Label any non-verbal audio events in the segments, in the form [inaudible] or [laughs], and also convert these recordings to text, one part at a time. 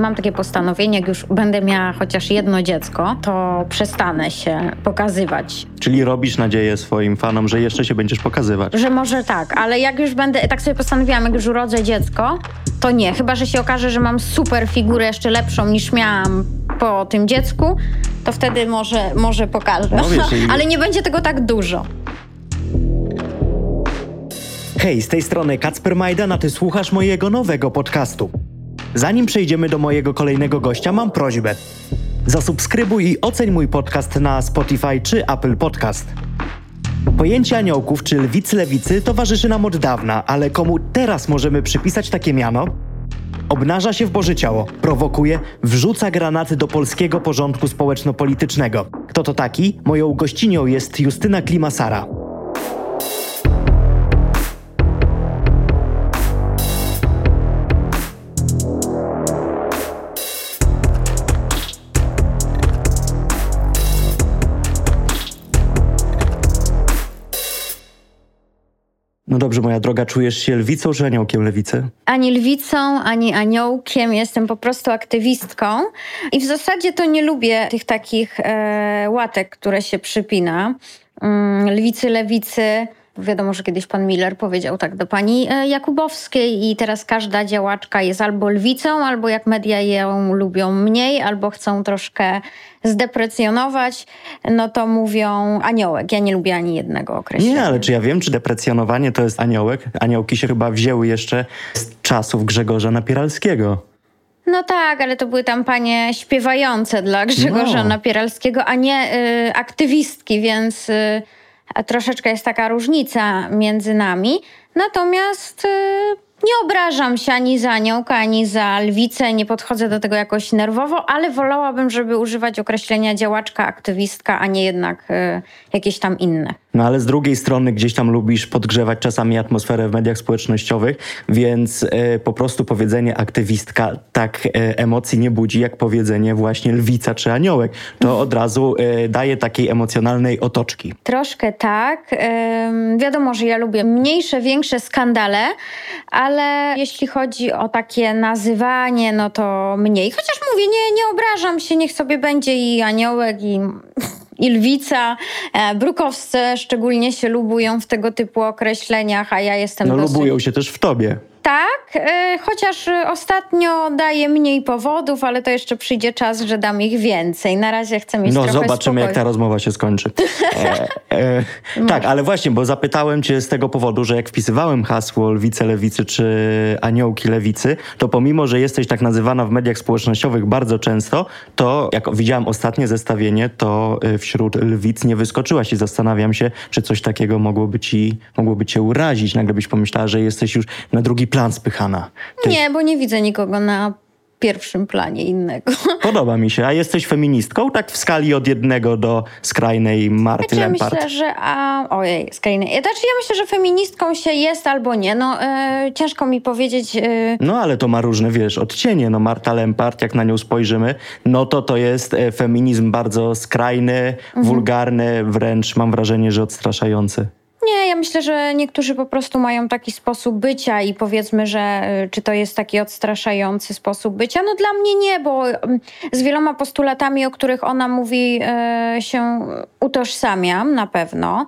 Mam takie postanowienie, jak już będę miała chociaż jedno dziecko, to przestanę się pokazywać. Czyli robisz nadzieję swoim fanom, że jeszcze się będziesz pokazywać. Że może tak, ale jak już będę, tak sobie postanowiłam, jak już urodzę dziecko, to nie. Chyba, że się okaże, że mam super figurę, jeszcze lepszą niż miałam po tym dziecku, to wtedy może, może pokażę. No wiesz, i- ale nie będzie tego tak dużo. Hej, z tej strony Kacper Majdan, a ty słuchasz mojego nowego podcastu. Zanim przejdziemy do mojego kolejnego gościa, mam prośbę. Zasubskrybuj i oceń mój podcast na Spotify czy Apple Podcast. Pojęcie aniołków czy lwic lewicy towarzyszy nam od dawna, ale komu teraz możemy przypisać takie miano? Obnaża się w Boże ciało, prowokuje, wrzuca granaty do polskiego porządku społeczno-politycznego. Kto to taki? Moją gościnią jest Justyna Klimasara. No dobrze, moja droga, czujesz się lwicą czy aniołkiem lewicy? Ani lwicą, ani aniołkiem, jestem po prostu aktywistką. I w zasadzie to nie lubię tych takich e, łatek, które się przypina. Mm, lwicy, lewicy. Wiadomo, że kiedyś pan Miller powiedział tak do pani e, Jakubowskiej i teraz każda działaczka jest albo lwicą, albo jak media ją lubią mniej, albo chcą troszkę zdeprecjonować, no to mówią aniołek. Ja nie lubię ani jednego określenia. Nie, ale czy ja wiem, czy deprecjonowanie to jest aniołek? Aniołki się chyba wzięły jeszcze z czasów Grzegorza Napieralskiego. No tak, ale to były tam panie śpiewające dla Grzegorza No. Napieralskiego, a nie y, aktywistki, więc y, troszeczkę jest taka różnica między nami. Natomiast y, nie obrażam się ani za aniołka, ani za lwicę, nie podchodzę do tego jakoś nerwowo, ale wolałabym, żeby używać określenia działaczka, aktywistka, a nie jednak y, jakieś tam inne. No ale z drugiej strony gdzieś tam lubisz podgrzewać czasami atmosferę w mediach społecznościowych, więc e, po prostu powiedzenie aktywistka tak e, emocji nie budzi, jak powiedzenie właśnie lwica czy aniołek. To od razu e, daje takiej emocjonalnej otoczki. Troszkę tak. Wiadomo, że ja lubię mniejsze, większe skandale, ale jeśli chodzi o takie nazywanie, no to mniej. Chociaż mówię, nie, nie obrażam się, niech sobie będzie i aniołek, i, i lwica. E, brukowscy szczególnie się lubują w tego typu określeniach, a ja jestem No dosyć... lubują się też w tobie. Tak, e, chociaż ostatnio daję mniej powodów, ale to jeszcze przyjdzie czas, że dam ich więcej. Na razie chcę mieć No trochę zobaczymy, jak ta spokoju. rozmowa się skończy. [laughs] E, e, tak, ale właśnie, bo zapytałem cię z tego powodu, że jak wpisywałem hasło lwice lewicy czy aniołki lewicy, to pomimo, że jesteś tak nazywana w mediach społecznościowych bardzo często, to jak widziałem ostatnie zestawienie, to e, wśród lwic nie wyskoczyłaś i zastanawiam się, czy coś takiego mogłoby ci, mogłoby cię urazić. Nagle byś pomyślała, że jesteś już na drugi plan spychana. Ty, Nie, bo nie widzę nikogo na pierwszym planie innego. [laughs] Podoba mi się. A jesteś feministką? Tak w skali od jednego do skrajnej Marty Znaczy, ja Lempart. myślę, że. A, ojej, skrajny. Znaczy, ja myślę, że feministką się jest albo nie. No, e, ciężko mi powiedzieć. E, No ale to ma różne, wiesz, odcienie. No Marta Lempart, jak na nią spojrzymy, no to to jest e, feminizm bardzo skrajny, Mhm. wulgarny, wręcz mam wrażenie, że odstraszający. Nie, ja myślę, że niektórzy po prostu mają taki sposób bycia i powiedzmy, że e, czy to jest taki odstraszający sposób bycia. No dla mnie nie, bo mm, z wieloma postulatami, o których ona mówi, e, się utożsamiam na pewno.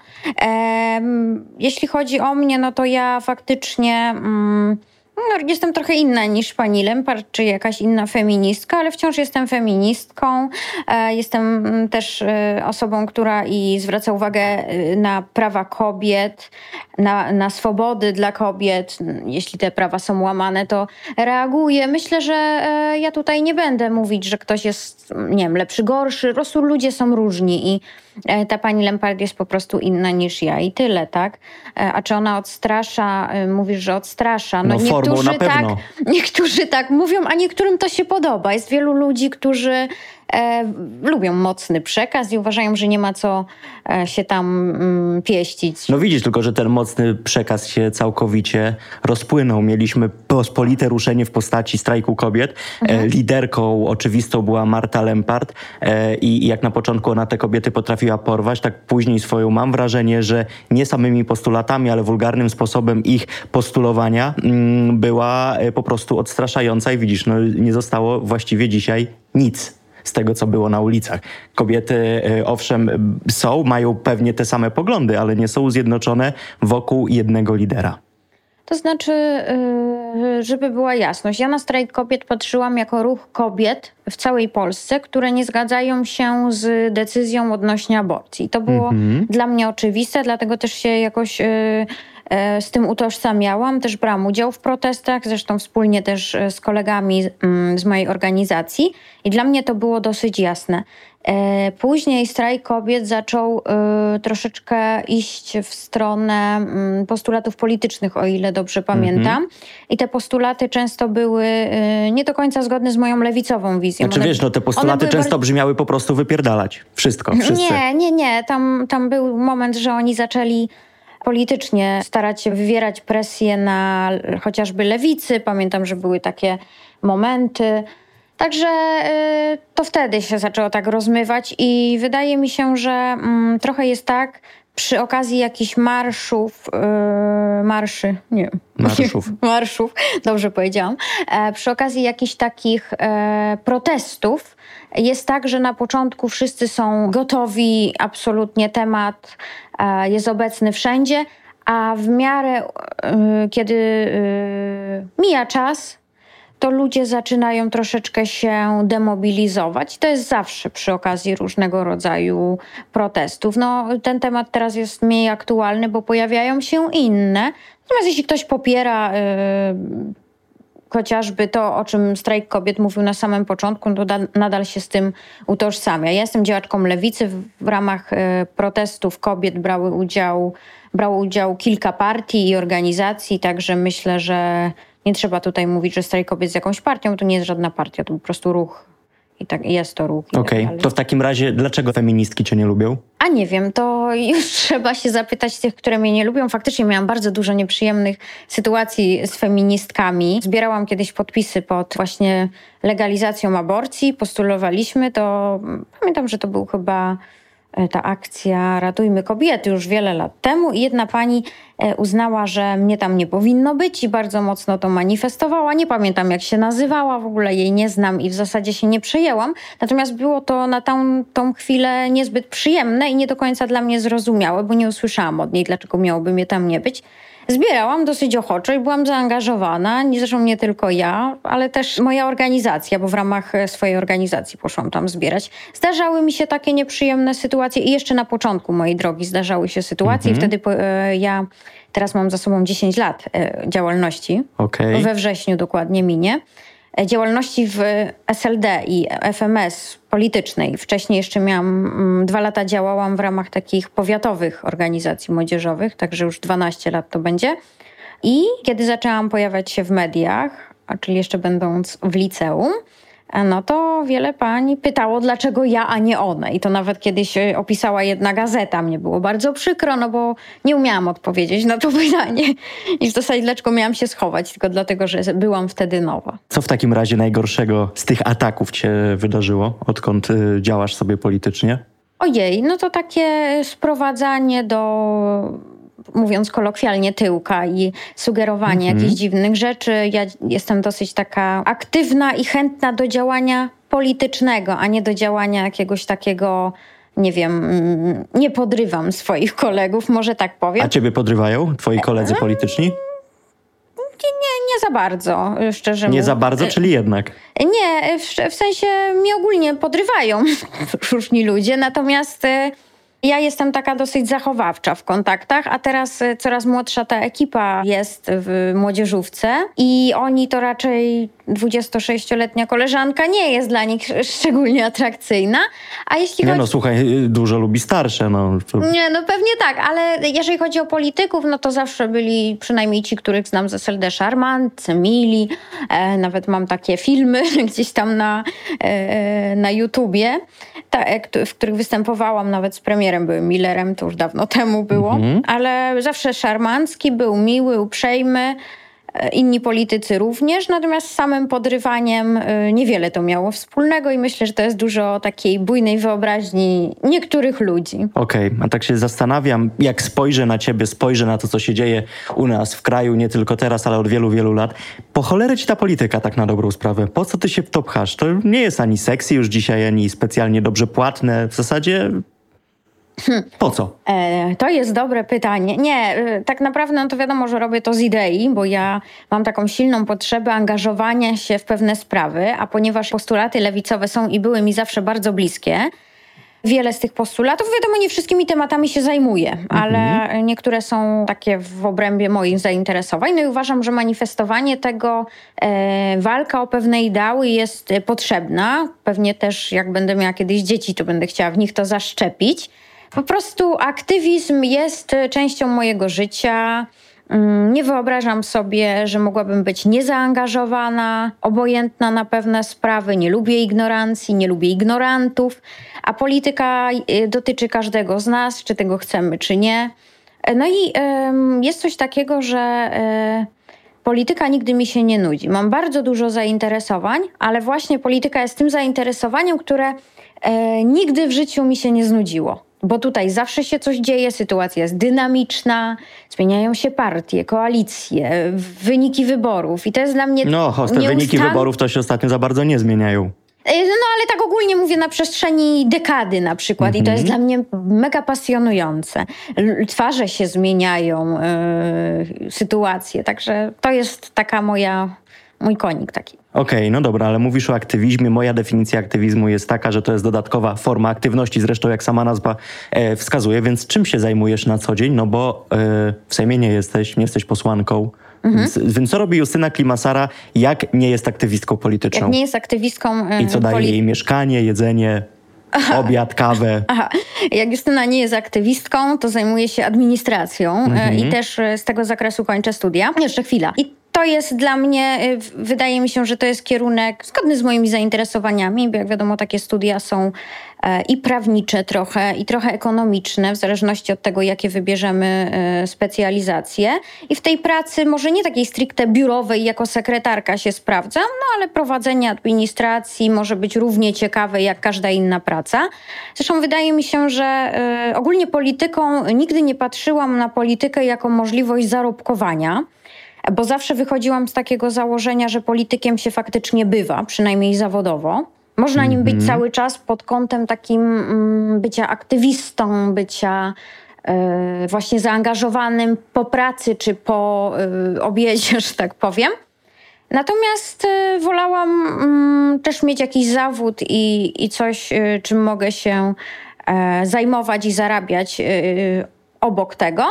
Jeśli chodzi o mnie, no to ja faktycznie. Mm, No, jestem trochę inna niż pani Lempart, czy jakaś inna feministka, ale wciąż jestem feministką. E, Jestem mm, też e, osobą, która i zwraca uwagę e, na prawa kobiet, na, na swobody dla kobiet. Jeśli te prawa są łamane, to reaguję. Myślę, że ja tutaj nie będę mówić, że ktoś jest, nie wiem, lepszy, gorszy. Po prostu ludzie są różni i ta pani Lempart jest po prostu inna niż ja i tyle, tak? E, A czy ona odstrasza? E, Mówisz, że odstrasza. No, formą na tak, niektórzy tak mówią, a niektórym to się podoba. Jest wielu ludzi, którzy e, lubią mocny przekaz i uważają, że nie ma co e, się tam mm, pieścić. No widzisz tylko, że ten mocny przekaz się całkowicie rozpłynął. Mieliśmy pospolite ruszenie w postaci strajku kobiet. E, mhm. liderką oczywistą była Marta Lempart e, i jak na początku ona te kobiety potrafiła porwać, tak później swoją mam wrażenie, że nie samymi postulatami, ale wulgarnym sposobem ich postulowania mm, była e, po prostu odstraszająca i widzisz, no nie zostało właściwie dzisiaj nic z tego, co było na ulicach. Kobiety, e, owszem, są, mają pewnie te same poglądy, ale nie są zjednoczone wokół jednego lidera. To znaczy, e, żeby była jasność, ja na strajk kobiet patrzyłam jako ruch kobiet w całej Polsce, które nie zgadzają się z decyzją odnośnie aborcji. To było mm -hmm. dla mnie oczywiste, dlatego też się jakoś e, z tym utożsamiałam. Też brałam udział w protestach, zresztą wspólnie też e, z kolegami mm, z mojej organizacji i dla mnie to było dosyć jasne. E, później strajk kobiet zaczął troszeczkę iść w stronę mm, postulatów politycznych, o ile dobrze pamiętam. Mm -hmm. I te postulaty często były nie do końca zgodne z moją lewicową wizją. Znaczy one, wiesz, no te postulaty często bardzo... brzmiały po prostu wypierdalać. Wszystko, wszyscy. Nie, nie, nie. Tam, tam był moment, że oni zaczęli politycznie starać się wywierać presję na chociażby lewicy. Pamiętam, że były takie momenty. Także y, to wtedy się zaczęło tak rozmywać i wydaje mi się, że mm, trochę jest tak, przy okazji jakichś marszów, yy, marszy, nie, marszów, [laughs] marszów, dobrze powiedziałam, e, przy okazji jakichś takich e, protestów jest tak, że na początku wszyscy są gotowi, absolutnie temat e, jest obecny wszędzie, a w miarę, e, kiedy e, mija czas, to ludzie zaczynają troszeczkę się demobilizować. To jest zawsze przy okazji różnego rodzaju protestów. No, ten temat teraz jest mniej aktualny, bo pojawiają się inne. Natomiast jeśli ktoś popiera chociażby to, o czym strajk kobiet mówił na samym początku, to nadal się z tym utożsamia. Ja jestem działaczką lewicy. W ramach e, protestów kobiet brały udział, brało udział kilka partii i organizacji, także myślę, że nie trzeba tutaj mówić, że strajk kobiet jest jakąś partią. To nie jest żadna partia, to po prostu ruch i tak jest to ruch. Tak Okej, okay. to w takim razie dlaczego feministki cię nie lubią? A nie wiem, to już [laughs] trzeba się zapytać tych, które mnie nie lubią. Faktycznie miałam bardzo dużo nieprzyjemnych sytuacji z feministkami. Zbierałam kiedyś podpisy pod właśnie legalizacją aborcji, postulowaliśmy to. Pamiętam, że to był chyba ta akcja Ratujmy Kobiety już wiele lat temu i jedna pani e, uznała, że mnie tam nie powinno być i bardzo mocno to manifestowała. Nie pamiętam jak się nazywała, w ogóle jej nie znam i w zasadzie się nie przejęłam. Natomiast było to na tą, tą chwilę niezbyt przyjemne i nie do końca dla mnie zrozumiałe, bo nie usłyszałam od niej, dlaczego miałoby mnie tam nie być. Zbierałam dosyć ochoczo i byłam zaangażowana, nie zresztą nie tylko ja, ale też moja organizacja, bo w ramach e, swojej organizacji poszłam tam zbierać. Zdarzały mi się takie nieprzyjemne sytuacje i jeszcze na początku mojej drogi zdarzały się sytuacje mhm. i wtedy e, ja teraz mam za sobą 10 lat e, działalności. Okay. We wrześniu dokładnie minie działalności w SLD i FMS politycznej. Wcześniej jeszcze miałam, mm, dwa lata działałam w ramach takich powiatowych organizacji młodzieżowych, także już 12 lat to będzie. I kiedy zaczęłam pojawiać się w mediach, czyli jeszcze będąc w liceum, no to wiele pań pytało, dlaczego ja, a nie one. I to nawet kiedyś e, opisała jedna gazeta. Mnie było bardzo przykro, no bo nie umiałam odpowiedzieć na to [laughs] pytanie. I w zasadzie dlaczego miałam się schować, tylko dlatego, że byłam wtedy nowa. Co w takim razie najgorszego z tych ataków cię wydarzyło, odkąd y, działasz sobie politycznie? Ojej, no to takie sprowadzanie do mówiąc kolokwialnie, tyłka i sugerowanie mhm. jakichś dziwnych rzeczy. Ja jestem dosyć taka aktywna i chętna do działania politycznego, a nie do działania jakiegoś takiego nie wiem, mm, nie podrywam swoich [laughs] kolegów, może tak powiem. A ciebie podrywają twoi koledzy mm, polityczni? Nie, nie, nie za bardzo, szczerze mówiąc. Nie za bardzo, czyli jednak? Nie, w, w sensie mi ogólnie podrywają [laughs] różni ludzie, natomiast y, ja jestem taka dosyć zachowawcza w kontaktach, a teraz y, coraz młodsza ta ekipa jest w młodzieżówce i oni to raczej 26-letnia koleżanka nie jest dla nich szczególnie atrakcyjna. A jeśli nie chodzi... no, słuchaj, dużo lubi starsze. No. Nie, no pewnie tak, ale jeżeli chodzi o polityków, no to zawsze byli przynajmniej ci, których znam z SLD, szarmantcy, mili. E, nawet mam takie filmy [laughs] gdzieś tam na, e, na YouTubie, ta, e, w których występowałam nawet z premierem, byłem Millerem, to już dawno temu było, mhm. ale zawsze szarmancki, był miły, uprzejmy. E, inni politycy również, natomiast z samym podrywaniem e, niewiele to miało wspólnego i myślę, że to jest dużo takiej bujnej wyobraźni niektórych ludzi. Okej, okay. a tak się zastanawiam, jak spojrzę na ciebie, spojrzę na to, co się dzieje u nas w kraju, nie tylko teraz, ale od wielu, wielu lat. Po cholerę ci ta polityka tak na dobrą sprawę? Po co ty się w to pchasz? To nie jest ani sexy już dzisiaj, ani specjalnie dobrze płatne. W zasadzie po co? E, to jest dobre pytanie. Nie, e, tak naprawdę no to wiadomo, że robię to z idei, bo ja mam taką silną potrzebę angażowania się w pewne sprawy, a ponieważ postulaty lewicowe są i były mi zawsze bardzo bliskie, wiele z tych postulatów, wiadomo, nie wszystkimi tematami się zajmuję, mhm. ale niektóre są takie w obrębie moich zainteresowań. No i uważam, że manifestowanie tego, e, walka o pewne ideały jest potrzebna. Pewnie też, jak będę miała kiedyś dzieci, to będę chciała w nich to zaszczepić. Po prostu aktywizm jest e, częścią mojego życia. Mm, nie wyobrażam sobie, że mogłabym być niezaangażowana, obojętna na pewne sprawy. Nie lubię ignorancji, nie lubię ignorantów, a polityka e, dotyczy każdego z nas, czy tego chcemy, czy nie. E, no i jest coś takiego, że polityka nigdy mi się nie nudzi. Mam bardzo dużo zainteresowań, ale właśnie polityka jest tym zainteresowaniem, które nigdy w życiu mi się nie znudziło bo tutaj zawsze się coś dzieje, sytuacja jest dynamiczna, zmieniają się partie, koalicje, wyniki wyborów i to jest dla mnie No, te wyniki wyborów to się ostatnio za bardzo nie zmieniają. E, no ale tak ogólnie mówię na przestrzeni dekady na przykład i to jest mhm. dla mnie mega pasjonujące. Twarze się zmieniają, yy, sytuacje, także to jest taka moja, mój konik taki. Okej, okay, no dobra, ale mówisz o aktywizmie. Moja definicja aktywizmu jest taka, że to jest dodatkowa forma aktywności, zresztą jak sama nazwa e, wskazuje, więc czym się zajmujesz na co dzień? No bo e, w Sejmie nie jesteś, nie jesteś posłanką. Mhm. Więc, więc, co robi Justyna Klimasara, jak nie jest aktywistką polityczną? Jak nie jest aktywistką e, I co daje jej mieszkanie, jedzenie, Aha. obiad, kawę. [laughs] Aha. Jak Justyna nie jest aktywistką, to zajmuje się administracją e, mhm. i też e, z tego zakresu kończę studia. Jeszcze chwila. I to jest dla mnie, y, wydaje mi się, że to jest kierunek zgodny z moimi zainteresowaniami, bo jak wiadomo, takie studia są e, i prawnicze trochę, i trochę ekonomiczne, w zależności od tego, jakie wybierzemy e, specjalizacje. I w tej pracy, może nie takiej stricte biurowej, jako sekretarka się sprawdzam, no ale prowadzenie administracji może być równie ciekawe jak każda inna praca. Zresztą wydaje mi się, że e, ogólnie polityką nigdy nie patrzyłam na politykę jako możliwość zarobkowania bo zawsze wychodziłam z takiego założenia, że politykiem się faktycznie bywa, przynajmniej zawodowo. Można nim być mhm. cały czas pod kątem takim mm, bycia aktywistą, bycia y, właśnie zaangażowanym po pracy czy po y, obiedzie, [laughs] że tak powiem. Natomiast y, wolałam y, też mieć jakiś zawód i, i coś, czym mogę się zajmować i zarabiać obok tego.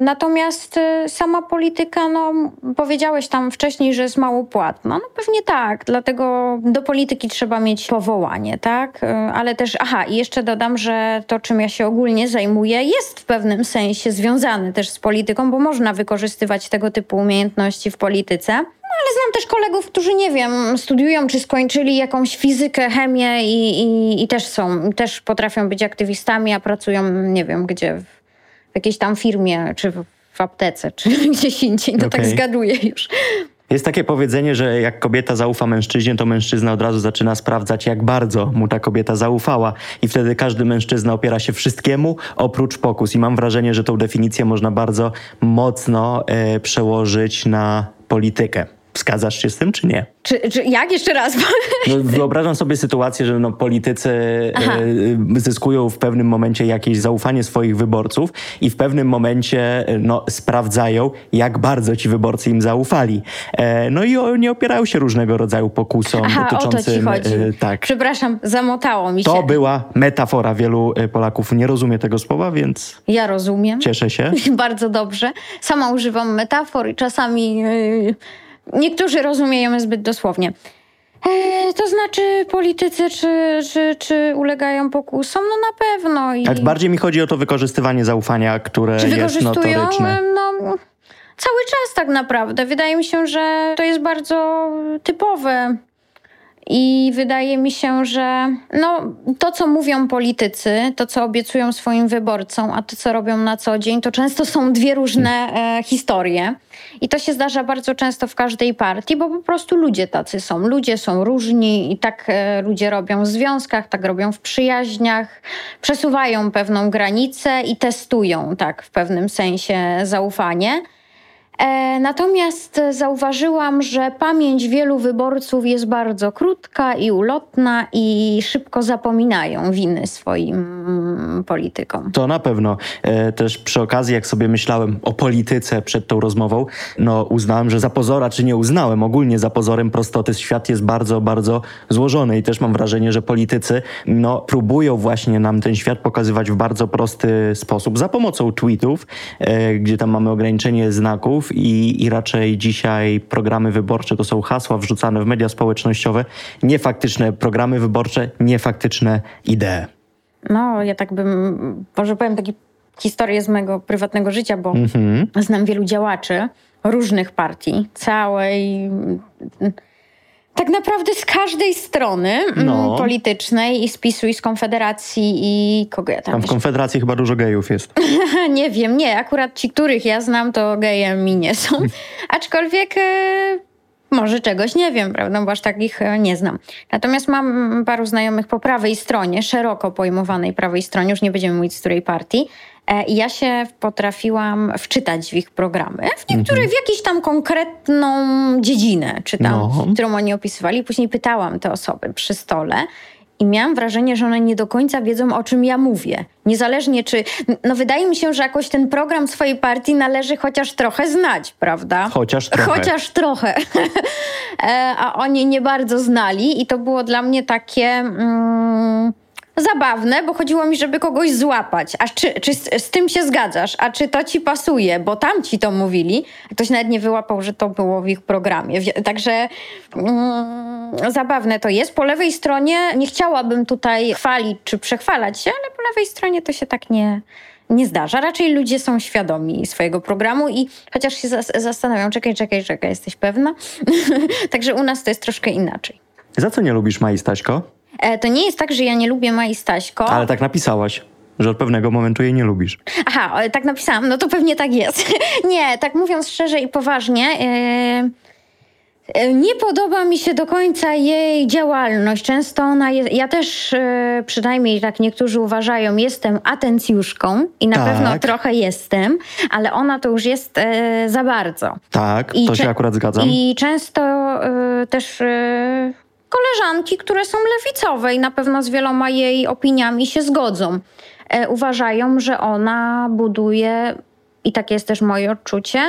Natomiast y, sama polityka, no powiedziałeś tam wcześniej, że jest mało płatna. No pewnie tak, dlatego do polityki trzeba mieć powołanie, tak? Y, ale też, aha, i jeszcze dodam, że to, czym ja się ogólnie zajmuję, jest w pewnym sensie związane też z polityką, bo można wykorzystywać tego typu umiejętności w polityce. No, ale znam też kolegów, którzy nie wiem, studiują czy skończyli jakąś fizykę, chemię i, i, i też są, też potrafią być aktywistami, a pracują, nie wiem, gdzie w jakiejś tam firmie, czy w, w aptece, czy [laughs] gdzieś indziej. No okay. tak zgaduję już. Jest takie powiedzenie, że jak kobieta zaufa mężczyźnie, to mężczyzna od razu zaczyna sprawdzać, jak bardzo mu ta kobieta zaufała. I wtedy każdy mężczyzna opiera się wszystkiemu oprócz pokus. I mam wrażenie, że tą definicję można bardzo mocno e, przełożyć na politykę. Zgadzasz się z tym, czy nie? Czy, czy jak? Jeszcze raz? No, wyobrażam sobie sytuację, że no, politycy e, zyskują w pewnym momencie jakieś zaufanie swoich wyborców i w pewnym momencie e, no, sprawdzają, jak bardzo ci wyborcy im zaufali. E, no i oni opierają się różnego rodzaju pokusom Aha, dotyczącym... O to ci chodzi. E, tak. Przepraszam, zamotało mi się. To była metafora. Wielu e, Polaków nie rozumie tego słowa, więc... Ja rozumiem. Cieszę się. [laughs] Bardzo dobrze. Sama używam metafor i czasami... Yy niektórzy rozumieją zbyt dosłownie. E, to znaczy politycy, czy, czy, czy ulegają pokusom? No na pewno. I... Ale bardziej mi chodzi o to wykorzystywanie zaufania, które czy jest notoryczne. No, cały czas tak naprawdę. Wydaje mi się, że to jest bardzo typowe i wydaje mi się, że no, to, co mówią politycy, to, co obiecują swoim wyborcom, a to, co robią na co dzień, to często są dwie różne e, historie. I to się zdarza bardzo często w każdej partii, bo po prostu ludzie tacy są. Ludzie są różni i tak e, ludzie robią w związkach, tak robią w przyjaźniach, przesuwają pewną granicę i testują tak w pewnym sensie zaufanie. E, natomiast zauważyłam, że pamięć wielu wyborców jest bardzo krótka i ulotna i szybko zapominają winy swoim politykom. To na pewno. E, też przy okazji, jak sobie myślałem o polityce przed tą rozmową, no uznałem, że za pozora, czy nie uznałem, ogólnie za pozorem prostoty świat jest bardzo, bardzo złożony i też mam wrażenie, że politycy no, próbują właśnie nam ten świat pokazywać w bardzo prosty sposób za pomocą tweetów, e, gdzie tam mamy ograniczenie znaków i, i raczej dzisiaj programy wyborcze to są hasła wrzucane w media społecznościowe, niefaktyczne programy wyborcze, niefaktyczne idee. No, ja tak bym, może powiem takie historię z mojego prywatnego życia, bo mhm. znam wielu działaczy różnych partii, całej tak naprawdę z każdej strony mm, no. politycznej i z PiSu i z Konfederacji i kogo ja tam Tam w Konfederacji chyba dużo gejów jest. [laughs] nie wiem, nie. Akurat ci, których ja znam, to gejem mi nie są. Aczkolwiek... E, może czegoś nie wiem, prawda, bo aż takich e, nie znam. Natomiast mam paru znajomych po prawej stronie, szeroko pojmowanej prawej stronie, już nie będziemy mówić z której partii, I ja się potrafiłam wczytać w ich programy, w niektóre w jakąś tam konkretną dziedzinę, czy tam, no. którą oni opisywali. Później pytałam te osoby przy stole i miałam wrażenie, że one nie do końca wiedzą, o czym ja mówię. Niezależnie czy. No, wydaje mi się, że jakoś ten program swojej partii należy chociaż trochę znać, prawda? Chociaż trochę. Chociaż trochę. [laughs] E, a oni nie bardzo znali, i to było dla mnie takie. Mm, zabawne, bo chodziło mi, żeby kogoś złapać. A czy, czy z, z, tym się zgadzasz? A czy to ci pasuje? Bo tam ci to mówili. Ktoś nawet nie wyłapał, że to było w ich programie. Także mm, zabawne to jest. Po lewej stronie nie chciałabym tutaj chwalić czy przechwalać się, ale po lewej stronie to się tak nie, nie zdarza. Raczej ludzie są świadomi swojego programu i chociaż się zastanawiam, czekaj, czekaj, czekaj, jesteś pewna? [laughs] Także u nas to jest troszkę inaczej. Za co nie lubisz Mai Staśko? E, to nie jest tak, że ja nie lubię Mai Staśko. Ale tak napisałaś że od pewnego momentu jej nie lubisz. Aha, tak napisałam, no to pewnie tak jest. [laughs] nie, tak mówiąc szczerze i poważnie, yy, nie podoba mi się do końca jej działalność. Często ona jest, ja też yy, przynajmniej tak niektórzy uważają, jestem atencjuszką i na tak. pewno trochę jestem, ale ona to już jest yy, za bardzo. Tak, I to się akurat zgadzam. I często też koleżanki, które są lewicowe i na pewno z wieloma jej opiniami się zgodzą. E, uważają, że ona buduje, i takie jest też moje odczucie,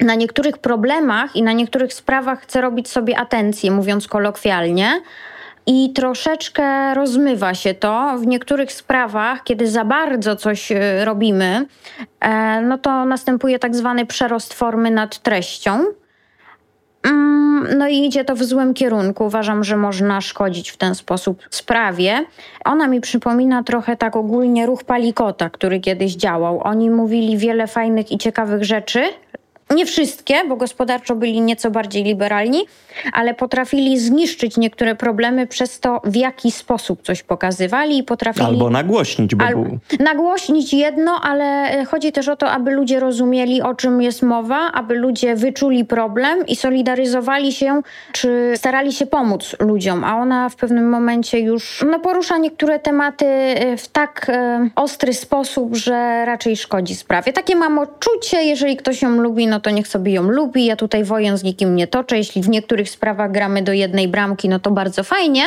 na niektórych problemach i na niektórych sprawach chce robić sobie atencję, mówiąc kolokwialnie. I troszeczkę rozmywa się to w niektórych sprawach, kiedy za bardzo coś e, robimy, e, no to następuje tak zwany przerost formy nad treścią. Mm, no i idzie to w złym kierunku. Uważam, że można szkodzić w ten sposób sprawie. Ona mi przypomina trochę tak ogólnie ruch Palikota, który kiedyś działał. Oni mówili wiele fajnych i ciekawych rzeczy, nie wszystkie, bo gospodarczo byli nieco bardziej liberalni, ale potrafili zniszczyć niektóre problemy przez to, w jaki sposób coś pokazywali i potrafili. Albo nagłośnić, bo. Al... Nagłośnić jedno, ale e, chodzi też o to, aby ludzie rozumieli, o czym jest mowa, aby ludzie wyczuli problem i solidaryzowali się, czy starali się pomóc ludziom. A ona w pewnym momencie już no, porusza niektóre tematy e, w tak e, ostry sposób, że raczej szkodzi sprawie. Takie mam odczucie, jeżeli ktoś ją lubi, no to niech sobie ją lubi. Ja tutaj wojen z nikim nie toczę. Jeśli w niektórych sprawach gramy do jednej bramki, no to bardzo fajnie.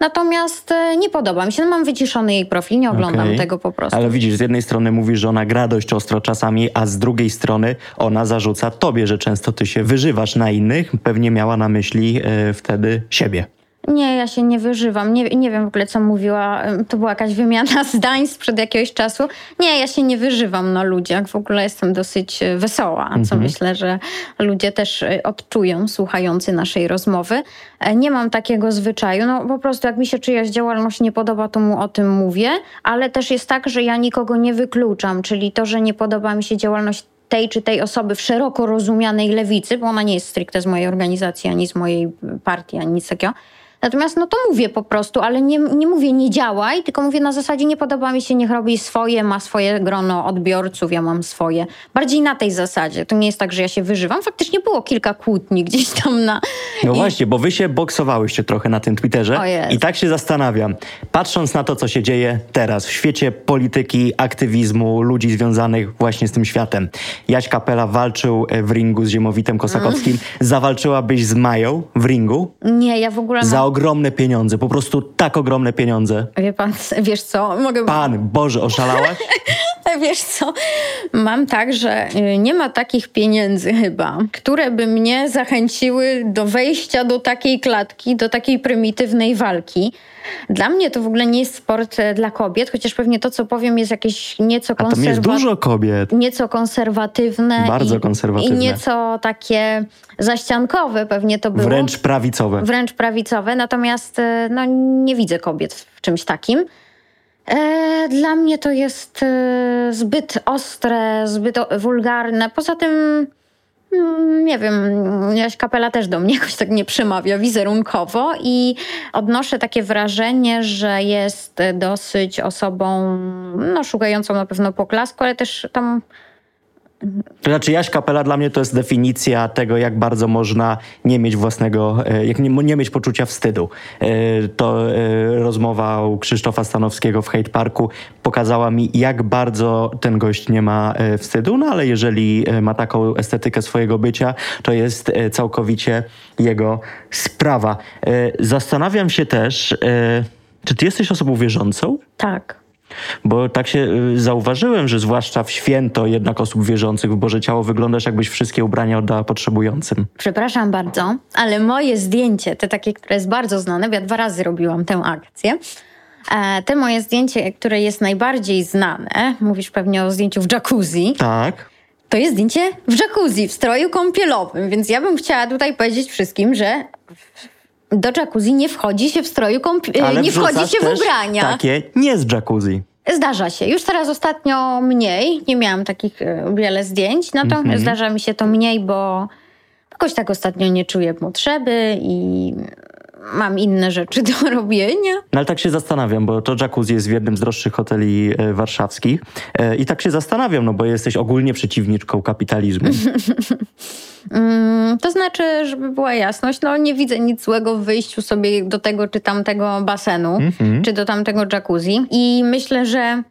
Natomiast e, nie podoba mi się. No mam wyciszony jej profil, nie oglądam okay. tego po prostu. Ale widzisz, z jednej strony mówisz, że ona gra dość ostro czasami, a z drugiej strony ona zarzuca tobie, że często ty się wyżywasz na innych. Pewnie miała na myśli e, wtedy siebie. Nie, ja się nie wyżywam. Nie, nie wiem w ogóle, co mówiła. To była jakaś wymiana [laughs] zdań sprzed jakiegoś czasu. Nie, ja się nie wyżywam na ludziach. W ogóle jestem dosyć e, wesoła, co mhm. myślę, że ludzie też e, odczują, słuchający naszej rozmowy. E, nie mam takiego zwyczaju. No po prostu jak mi się czyjaś działalność nie podoba, to mu o tym mówię. Ale też jest tak, że ja nikogo nie wykluczam. Czyli to, że nie podoba mi się działalność tej czy tej osoby w szeroko rozumianej lewicy, bo ona nie jest stricte z mojej organizacji, ani z mojej partii, ani nic takiego, Natomiast no to mówię po prostu, ale nie, nie mówię nie działaj, tylko mówię na zasadzie nie podoba mi się, niech robi swoje, ma swoje grono odbiorców, ja mam swoje. Bardziej na tej zasadzie. To nie jest tak, że ja się wyżywam. Faktycznie było kilka kłótni gdzieś tam na... No I... właśnie, bo wy się boksowałyście trochę na tym Twitterze i tak się zastanawiam, patrząc na to, co się dzieje teraz w świecie polityki, aktywizmu, ludzi związanych właśnie z tym światem. Jaś Kapela walczył e, w ringu z Ziemowitem Kosakowskim. Mm. Zawalczyłabyś z Mają w ringu? Nie, ja w ogóle... Za ogromne pieniądze, po prostu tak ogromne pieniądze. Wie pan, wiesz co? Mogę... Pan, Boże, oszalałaś? [laughs] wiesz co? Mam tak, że y, nie ma takich pieniędzy chyba, które by mnie zachęciły do wejścia do takiej klatki, do takiej prymitywnej walki. Dla mnie to w ogóle nie jest sport e, dla kobiet, chociaż pewnie to, co powiem, jest jakieś nieco konserwatywne. jest dużo kobiet. Nieco konserwatywne. Bardzo i, konserwatywne. I nieco takie zaściankowe pewnie to było. Wręcz prawicowe. Wręcz prawicowe, natomiast e, no, nie widzę kobiet w czymś takim. E, dla mnie to jest zbyt ostre, zbyt wulgarne. Poza tym Mm, nie wiem, Jaś Kapela też do mnie [laughs] jakoś tak nie przemawia wizerunkowo i odnoszę takie wrażenie, że jest dosyć osobą, no szukającą na pewno poklasku, ale też tam to znaczy Jaś Kapela dla mnie to jest definicja tego, jak bardzo można nie mieć własnego, e, jak nie, nie mieć poczucia wstydu. E, to e, rozmowa u Krzysztofa Stanowskiego w Hate Parku pokazała mi, jak bardzo ten gość nie ma wstydu, no ale jeżeli ma taką estetykę swojego bycia, to jest całkowicie jego sprawa. Zastanawiam się też, czy ty jesteś osobą wierzącą? Tak. Bo tak się y, zauważyłem, że zwłaszcza w święto jednak osób wierzących w Boże Ciało wyglądasz jakbyś wszystkie ubrania oddała potrzebującym. Przepraszam bardzo, ale moje zdjęcie, te takie, które jest bardzo znane, bo ja dwa razy robiłam tę akcję, e, te moje zdjęcie, które jest najbardziej znane, mówisz pewnie o zdjęciu w jacuzzi. Tak. To jest zdjęcie w jacuzzi, w stroju kąpielowym, więc ja bym chciała tutaj powiedzieć wszystkim, że do jacuzzi nie wchodzi się w stroju kąpielowym, nie wchodzi się w ubrania. takie nie z jacuzzi. Zdarza się. Już teraz ostatnio mniej. Nie miałam takich e, wiele zdjęć. Natomiast mm -hmm. zdarza mi się to mniej, bo jakoś tak ostatnio nie czuję potrzeby i mam inne rzeczy do [laughs] robienia. No ale tak się zastanawiam, bo to jacuzzi jest w jednym z droższych hoteli e, warszawskich e, i tak się zastanawiam, no bo jesteś ogólnie przeciwniczką kapitalizmu. [laughs] mm, to znaczy, żeby była jasność, no nie widzę nic złego w wyjściu sobie do tego czy tamtego basenu, mm -hmm. czy do tamtego jacuzzi i myślę, że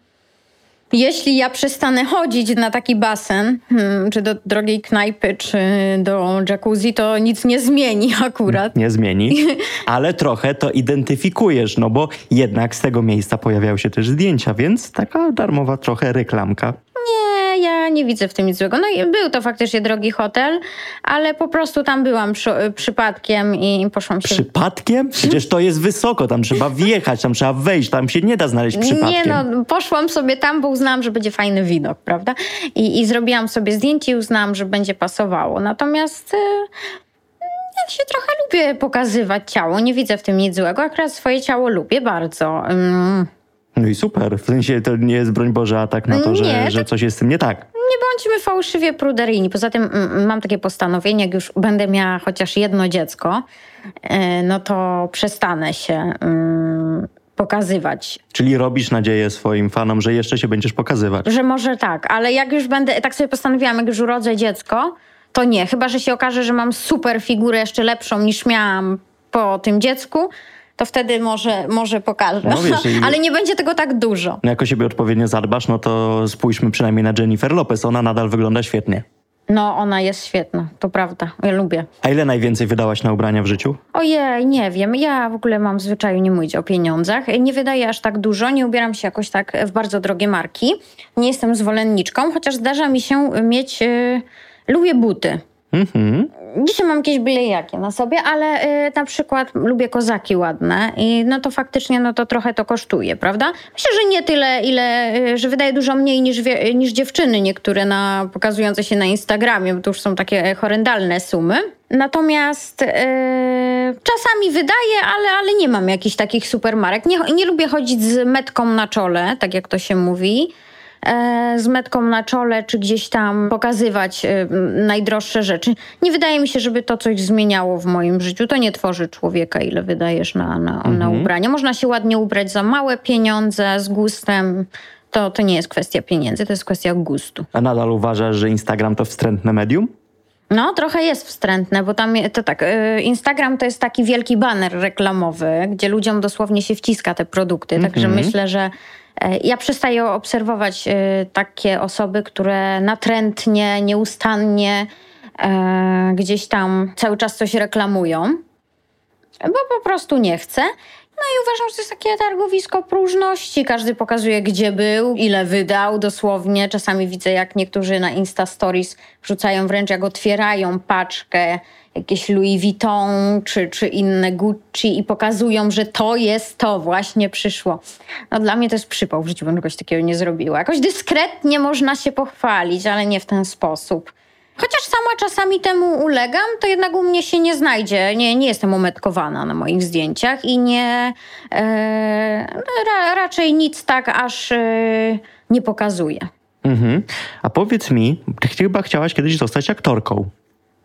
jeśli ja przestanę chodzić na taki basen, hmm, czy do drogiej knajpy, czy do jacuzzi, to nic nie zmieni akurat. Nie zmieni, [laughs] ale trochę to identyfikujesz, no bo jednak z tego miejsca pojawiały się też zdjęcia, więc taka darmowa trochę reklamka ja nie widzę w tym nic złego. No i był to faktycznie drogi hotel, ale po prostu tam byłam przy, przypadkiem i poszłam się... Przypadkiem? Przecież to jest wysoko, tam trzeba wjechać, tam trzeba wejść, tam się nie da znaleźć przypadkiem. Nie no, poszłam sobie tam, bo uznałam, że będzie fajny widok, prawda? I, i zrobiłam sobie zdjęcie i uznałam, że będzie pasowało. Natomiast... E, ja się trochę lubię pokazywać ciało, nie widzę w tym nic złego. Akurat swoje ciało lubię bardzo. Mm. No i super. W sensie to nie jest, broń Boże, atak na to, że, nie, że coś jest z tym nie tak. Nie bądźmy fałszywie pruderyjni. Poza tym mm, mam takie postanowienie, jak już będę miała chociaż jedno dziecko, e, no to przestanę się mm, pokazywać. Czyli robisz nadzieję swoim fanom, że jeszcze się będziesz pokazywać. Że może tak, ale jak już będę, tak sobie postanowiłam, jak już urodzę dziecko, to nie. Chyba, że się okaże, że mam super figurę, jeszcze lepszą niż miałam po tym dziecku, to wtedy może, może pokażę. No, wiesz, [laughs] Ale nie będzie tego tak dużo. No, jak o siebie odpowiednio zadbasz, no to spójrzmy przynajmniej na Jennifer Lopez. Ona nadal wygląda świetnie. No, ona jest świetna, to prawda. Ja lubię. A ile najwięcej wydałaś na ubrania w życiu? Ojej, nie wiem. Ja w ogóle mam w zwyczaju nie mówić o pieniądzach. Nie wydaję aż tak dużo, nie ubieram się jakoś tak w bardzo drogie marki. Nie jestem zwolenniczką, chociaż zdarza mi się mieć... Yy, lubię buty. Mhm. Dzisiaj mam jakieś blejaki na sobie, ale y, na przykład lubię kozaki ładne i no to faktycznie no to trochę to kosztuje, prawda? Myślę, że nie tyle, ile, y, że wydaje dużo mniej niż, wie, niż dziewczyny niektóre na, pokazujące się na Instagramie, bo to już są takie horrendalne sumy. Natomiast yy, czasami wydaje, ale, ale nie mam jakichś takich supermarek. Nie, nie lubię chodzić z metką na czole, tak jak to się mówi. E, z metką na czole, czy gdzieś tam pokazywać e, najdroższe rzeczy. Nie wydaje mi się, żeby to coś zmieniało w moim życiu. To nie tworzy człowieka, ile wydajesz na, na, mhm. na ubranie. Można się ładnie ubrać za małe pieniądze, z gustem. To, to nie jest kwestia pieniędzy, to jest kwestia gustu. A nadal uważasz, że Instagram to wstrętne medium? No, trochę jest wstrętne, bo tam to tak, y, Instagram to jest taki wielki baner reklamowy, gdzie ludziom dosłownie się wciska te produkty, mm -hmm. także mhm. myślę, że e, ja przestaję obserwować y, takie osoby, które natrętnie, nieustannie e, gdzieś tam cały czas coś reklamują, bo po prostu nie chcę. No i uważam, że to jest takie targowisko próżności. Każdy pokazuje, gdzie był, ile wydał dosłownie. Czasami widzę, jak niektórzy na Insta Stories wrzucają wręcz, jak otwierają paczkę jakieś Louis Vuitton czy, czy inne Gucci i pokazują, że to jest to, właśnie przyszło. No dla mnie to jest przypał, w życiu bym czegoś takiego nie zrobiła. Jakoś dyskretnie można się pochwalić, ale nie w ten sposób. Chociaż sama czasami temu ulegam, to jednak u mnie się nie znajdzie. Nie, nie jestem umetkowana na moich zdjęciach i nie. E, ra, raczej nic tak aż e, nie pokazuje. Mhm. A powiedz mi, ty chyba chciałaś kiedyś zostać aktorką.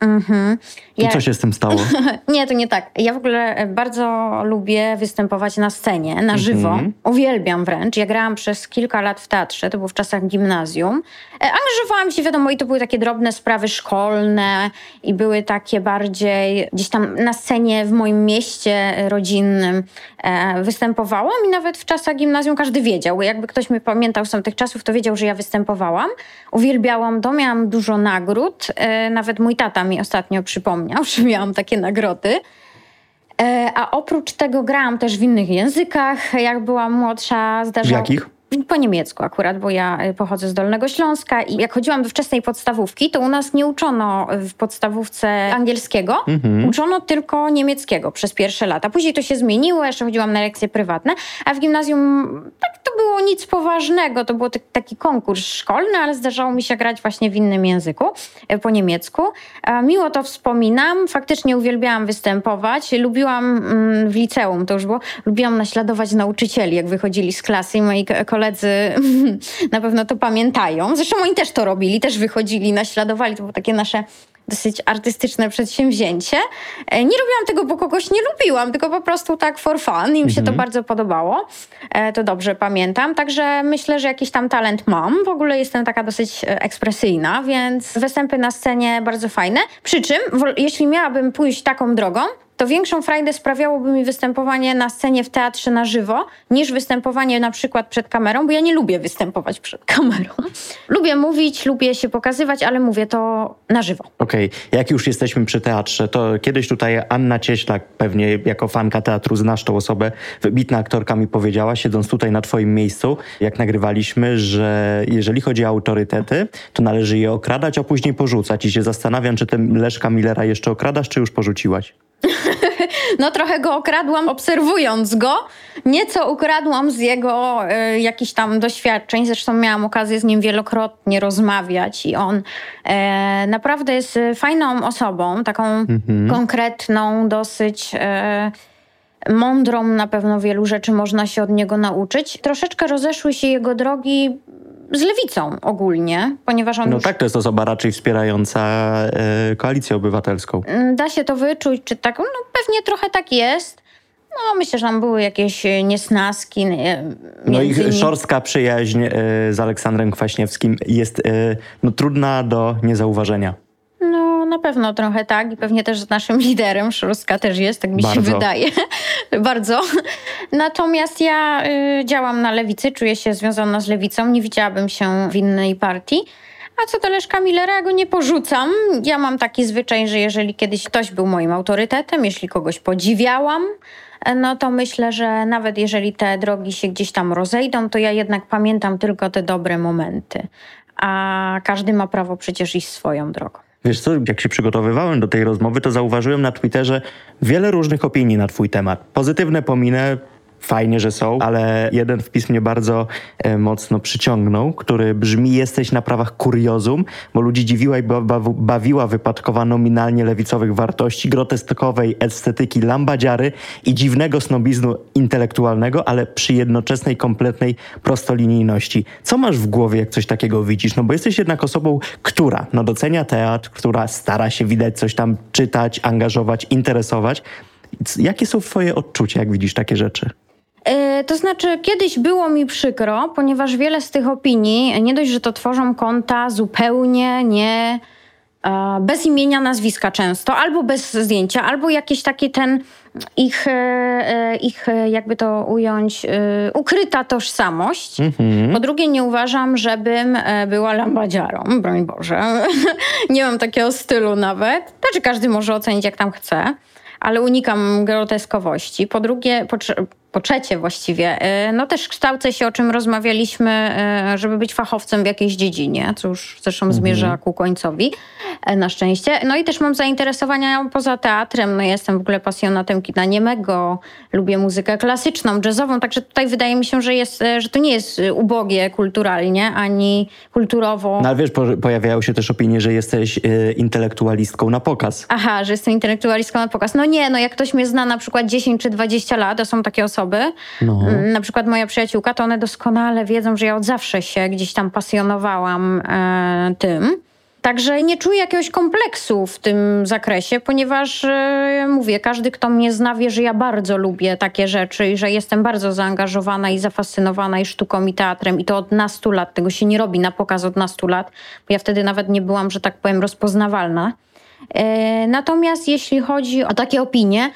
Mhm. I co się z tym stało? [laughs] nie, to nie tak. Ja w ogóle bardzo lubię występować na scenie, na żywo. Mhm. Uwielbiam wręcz. Ja grałam przez kilka lat w teatrze, to było w czasach gimnazjum. E, angażowałam się, wiadomo, i to były takie drobne sprawy szkolne i były takie bardziej gdzieś tam na scenie w moim mieście rodzinnym e, występowałam i nawet w czasach gimnazjum każdy wiedział. Jakby ktoś mnie pamiętał z tamtych czasów, to wiedział, że ja występowałam. Uwielbiałam to, miałam dużo nagród. E, nawet mój tata mi ostatnio przypomniał, [laughs] że miałam takie nagrody. A oprócz tego grałam też w innych językach. Jak byłam młodsza, zdarzało... W jakich? Po niemiecku akurat, bo ja y, pochodzę z Dolnego Śląska i jak chodziłam do wczesnej podstawówki, to u nas nie uczono w podstawówce angielskiego, mhm. uczono tylko niemieckiego przez pierwsze lata. Później to się zmieniło, jeszcze chodziłam na lekcje prywatne, a w gimnazjum tak to było nic poważnego, to był taki konkurs szkolny, ale zdarzało mi się grać właśnie w innym języku, y, po niemiecku. Miło to wspominam, faktycznie uwielbiałam występować, lubiłam mm, w liceum, to już było, lubiłam naśladować nauczycieli, jak wychodzili z klasy i moi koledzy koledzy [laughs] na pewno to pamiętają. Zresztą oni też to robili, też wychodzili, naśladowali. To było takie nasze dosyć artystyczne przedsięwzięcie. E, nie robiłam tego, bo kogoś nie lubiłam, tylko po prostu tak for fun i mi się to mhm. bardzo podobało. E, to dobrze pamiętam. Także myślę, że jakiś tam talent mam. W ogóle jestem taka dosyć e, ekspresyjna, więc występy na scenie bardzo fajne. Przy czym, jeśli miałabym pójść taką drogą, to większą frajdę sprawiałoby mi występowanie na scenie w teatrze na żywo, niż występowanie na przykład przed kamerą, bo ja nie lubię występować przed kamerą. lubię mówić, lubię się pokazywać, ale mówię to na żywo. Okej, okay. jak już jesteśmy przy teatrze, to kiedyś tutaj Anna Cieślak, pewnie jako fanka teatru znasz tą osobę, wybitna aktorka mi powiedziała, siedząc tutaj na twoim miejscu, jak nagrywaliśmy, że jeżeli chodzi o autorytety, to należy je okradać, a później porzucać. I się zastanawiam, czy ten Leszka Millera jeszcze okradasz, czy już porzuciłaś? [laughs] no trochę go okradłam obserwując go. Nieco ukradłam z jego y, jakichś tam doświadczeń. Zresztą miałam okazję z nim wielokrotnie rozmawiać i on e, naprawdę jest fajną osobą, taką mhm. konkretną, dosyć... E, mądrą, na pewno wielu rzeczy można się od niego nauczyć. Troszeczkę rozeszły się jego drogi z lewicą ogólnie, ponieważ on. No już... tak, to jest osoba raczej wspierająca e, koalicję obywatelską. Mm, da się to wyczuć, czy tak. No pewnie trochę tak jest. No, myślę, że tam były jakieś niesnaski. No i szorstka przyjaźń e, z Aleksandrem Kwaśniewskim jest e, no, trudna do niezauważenia na pewno trochę tak i pewnie też z naszym [laughs] liderem Szurska też jest, tak mi Bardzo. się wydaje. [laughs] Bardzo. Natomiast ja y, działam na lewicy, czuję się związana z lewicą, nie widziałabym się w innej partii. A co do Leszka Millera, ja go nie porzucam. Ja mam taki zwyczaj, że jeżeli kiedyś ktoś był moim autorytetem, jeśli kogoś podziwiałam, no to myślę, że nawet jeżeli te drogi się gdzieś tam rozejdą, to ja jednak pamiętam tylko te dobre momenty. A każdy ma prawo przecież iść swoją drogą. Wiesz co, jak się przygotowywałem do tej rozmowy, to zauważyłem na Twitterze wiele różnych opinii na twój temat. Pozytywne pominę, fajnie, że są, ale jeden wpis mnie bardzo e, mocno przyciągnął, który brzmi: Jesteś na prawach kuriozum, bo ludzi dziwiła i bawiła wypadkowa nominalnie lewicowych wartości, groteskowej estetyki lambadziary i dziwnego snobizmu intelektualnego, ale przy jednoczesnej, kompletnej prostolinijności. Co masz w głowie, jak coś takiego widzisz? No bo jesteś jednak osobą, która no, docenia teatr, która stara się widać coś tam czytać, angażować, interesować. Jakie są twoje odczucia, jak widzisz takie rzeczy? E, to znaczy, kiedyś było mi przykro, ponieważ wiele z tych opinii, nie dość, że to tworzą konta zupełnie nie e, bez imienia, nazwiska często, albo bez zdjęcia, albo jakieś takie ten ich, e, ich jakby to ująć, ukryta tożsamość. Mhm. Po drugie, nie uważam, żebym była lambadziarą, broń Boże. [laughs] nie mam takiego stylu nawet. Znaczy, każdy może ocenić jak tam chce ale unikam groteskowości. Po drugie, po, po trzecie właściwie, e, no też kształcę się, o czym rozmawialiśmy, e, żeby być fachowcem w jakiejś dziedzinie, co już zresztą mhm. zmierza ku końcowi, e, na szczęście. No i też mam zainteresowania poza teatrem, no jestem w ogóle pasjonatem kina niemego, lubię muzykę klasyczną, jazzową, także tutaj wydaje mi się, że, jest, że to nie jest ubogie kulturalnie, ani kulturowo. No ale wiesz, po, pojawiają się też opinie, że jesteś y, intelektualistką na pokaz. Aha, że jestem intelektualistką na pokaz. No nie, no jak ktoś mnie zna na przykład 10 czy 20 lat, to są takie osoby, osoby, no. Mm, na przykład moja przyjaciółka, to one doskonale wiedzą, że ja od zawsze się gdzieś tam pasjonowałam e, tym. Także nie czuję jakiegoś kompleksu w tym zakresie, ponieważ e, mówię, każdy, kto mnie zna, wie, że ja bardzo lubię takie rzeczy i że jestem bardzo zaangażowana i zafascynowana i sztuką, i teatrem, i to od nastu lat. Tego się nie robi na pokaz od nastu lat, bo ja wtedy nawet nie byłam, że tak powiem, rozpoznawalna. E, natomiast jeśli chodzi o takie opinie,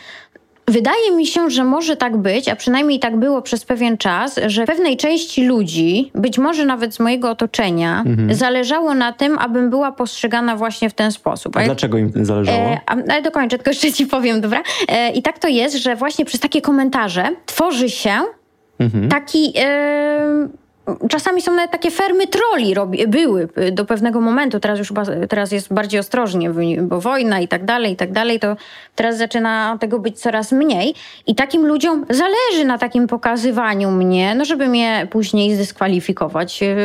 Wydaje mi się, że może tak być, a przynajmniej tak było przez pewien czas, że pewnej części ludzi, być może nawet z mojego otoczenia, mhm. zależało na tym, abym była postrzegana właśnie w ten sposób. A dlaczego im zależało? E, ale dokończę, tylko jeszcze ci powiem, dobra? E, I tak to jest, że właśnie przez takie komentarze tworzy się mhm. taki... E, Czasami są nawet takie fermy troli robi, były do pewnego momentu, teraz już teraz jest bardziej ostrożnie, bo wojna i tak dalej, i tak dalej, to teraz zaczyna tego być coraz mniej. I takim ludziom zależy na takim pokazywaniu mnie, no żeby mnie później zdyskwalifikować e,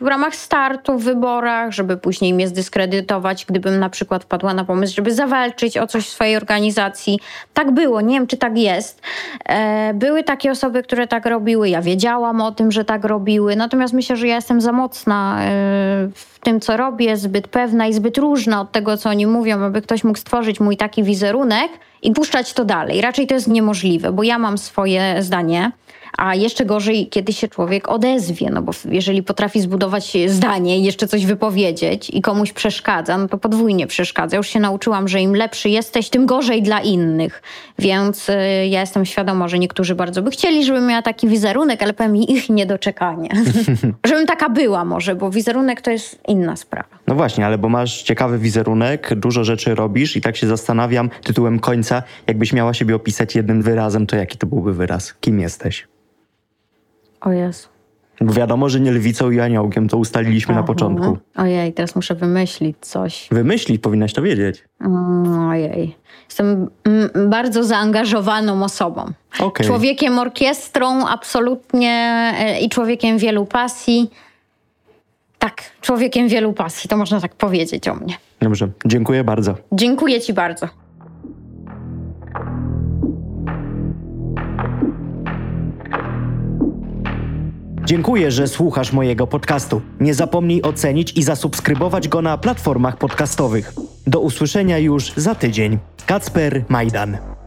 w ramach startu w wyborach, żeby później mnie zdyskredytować, gdybym na przykład wpadła na pomysł, żeby zawalczyć o coś w swojej organizacji. Tak było, nie wiem czy tak jest. E, były takie osoby, które tak robiły, ja wiedziałam o tym, że tak robiły, Natomiast myślę, że ja jestem za mocna e, w tym, co robię, zbyt pewna i zbyt różna od tego, co oni mówią, aby ktoś mógł stworzyć mój taki wizerunek i puszczać to dalej. Raczej to jest niemożliwe, bo ja mam swoje zdanie. A jeszcze gorzej, kiedy się człowiek odezwie, no bo jeżeli potrafi zbudować zdanie i jeszcze coś wypowiedzieć i komuś przeszkadza, no to podwójnie przeszkadza. Już się nauczyłam, że im lepszy jesteś, tym gorzej dla innych. Więc y, ja jestem świadoma, że niektórzy bardzo by chcieli, żebym miała taki wizerunek, ale powiem ich niedoczekanie. [laughs] żebym taka była może, bo wizerunek to jest inna sprawa. No właśnie, ale bo masz ciekawy wizerunek, dużo rzeczy robisz i tak się zastanawiam tytułem końca, jakbyś miała siebie opisać jednym wyrazem, to jaki to byłby wyraz? Kim jesteś? O Jezu. Bo wiadomo, że nie lwicą i aniołkiem, to ustaliliśmy Aha. na początku. Ojej, teraz muszę wymyślić coś. Wymyślić, powinnaś to wiedzieć. Mm, ojej. Jestem mm, bardzo zaangażowaną osobą. Okay. Człowiekiem orkiestrą, absolutnie e, i człowiekiem wielu pasji. Tak, człowiekiem wielu pasji, to można tak powiedzieć o mnie. Dobrze, dziękuję bardzo. Dziękuję Ci bardzo. Dziękuję, że słuchasz mojego podcastu. Nie zapomnij ocenić i zasubskrybować go na platformach podcastowych. Do usłyszenia już za tydzień. Kacper Majdan.